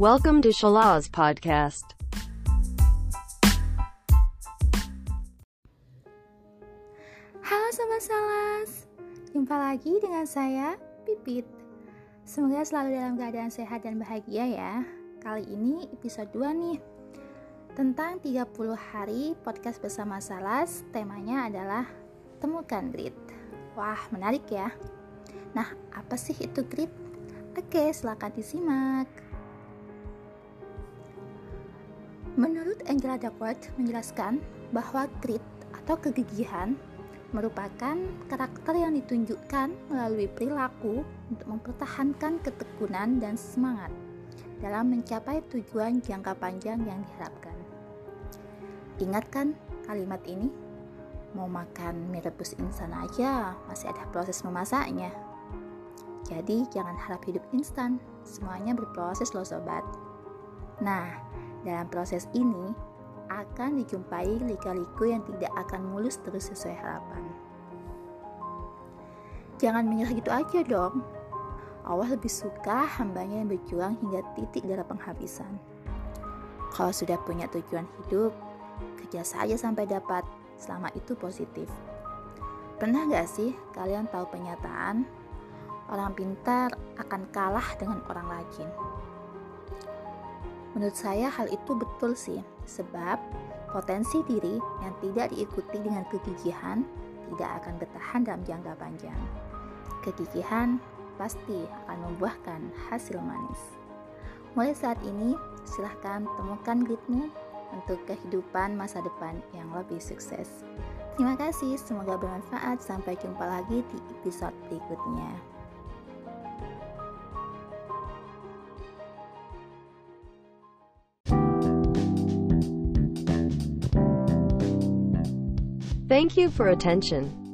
Welcome to Shalaz Podcast. Halo Sobat Salas, jumpa lagi dengan saya, Pipit. Semoga selalu dalam keadaan sehat dan bahagia ya. Kali ini episode 2 nih, tentang 30 hari podcast bersama Salas, temanya adalah Temukan Grit. Wah, menarik ya. Nah, apa sih itu grit? Oke, silahkan disimak. Menurut Angela Duckworth menjelaskan bahwa grit atau kegigihan merupakan karakter yang ditunjukkan melalui perilaku untuk mempertahankan ketekunan dan semangat dalam mencapai tujuan jangka panjang yang diharapkan. Ingatkan kalimat ini? Mau makan mie rebus instan aja, masih ada proses memasaknya. Jadi jangan harap hidup instan, semuanya berproses loh sobat. Nah, dalam proses ini, akan dijumpai lika-liku yang tidak akan mulus terus sesuai harapan. Jangan menyerah gitu aja dong. Allah lebih suka hambanya yang berjuang hingga titik darah penghabisan. Kalau sudah punya tujuan hidup, kerja saja sampai dapat, selama itu positif. Pernah gak sih kalian tahu pernyataan, orang pintar akan kalah dengan orang rajin? Menurut saya hal itu betul sih, sebab potensi diri yang tidak diikuti dengan kegigihan tidak akan bertahan dalam jangka panjang. Kegigihan pasti akan membuahkan hasil manis. Mulai saat ini, silahkan temukan gritmu untuk kehidupan masa depan yang lebih sukses. Terima kasih, semoga bermanfaat. Sampai jumpa lagi di episode berikutnya. Thank you for attention.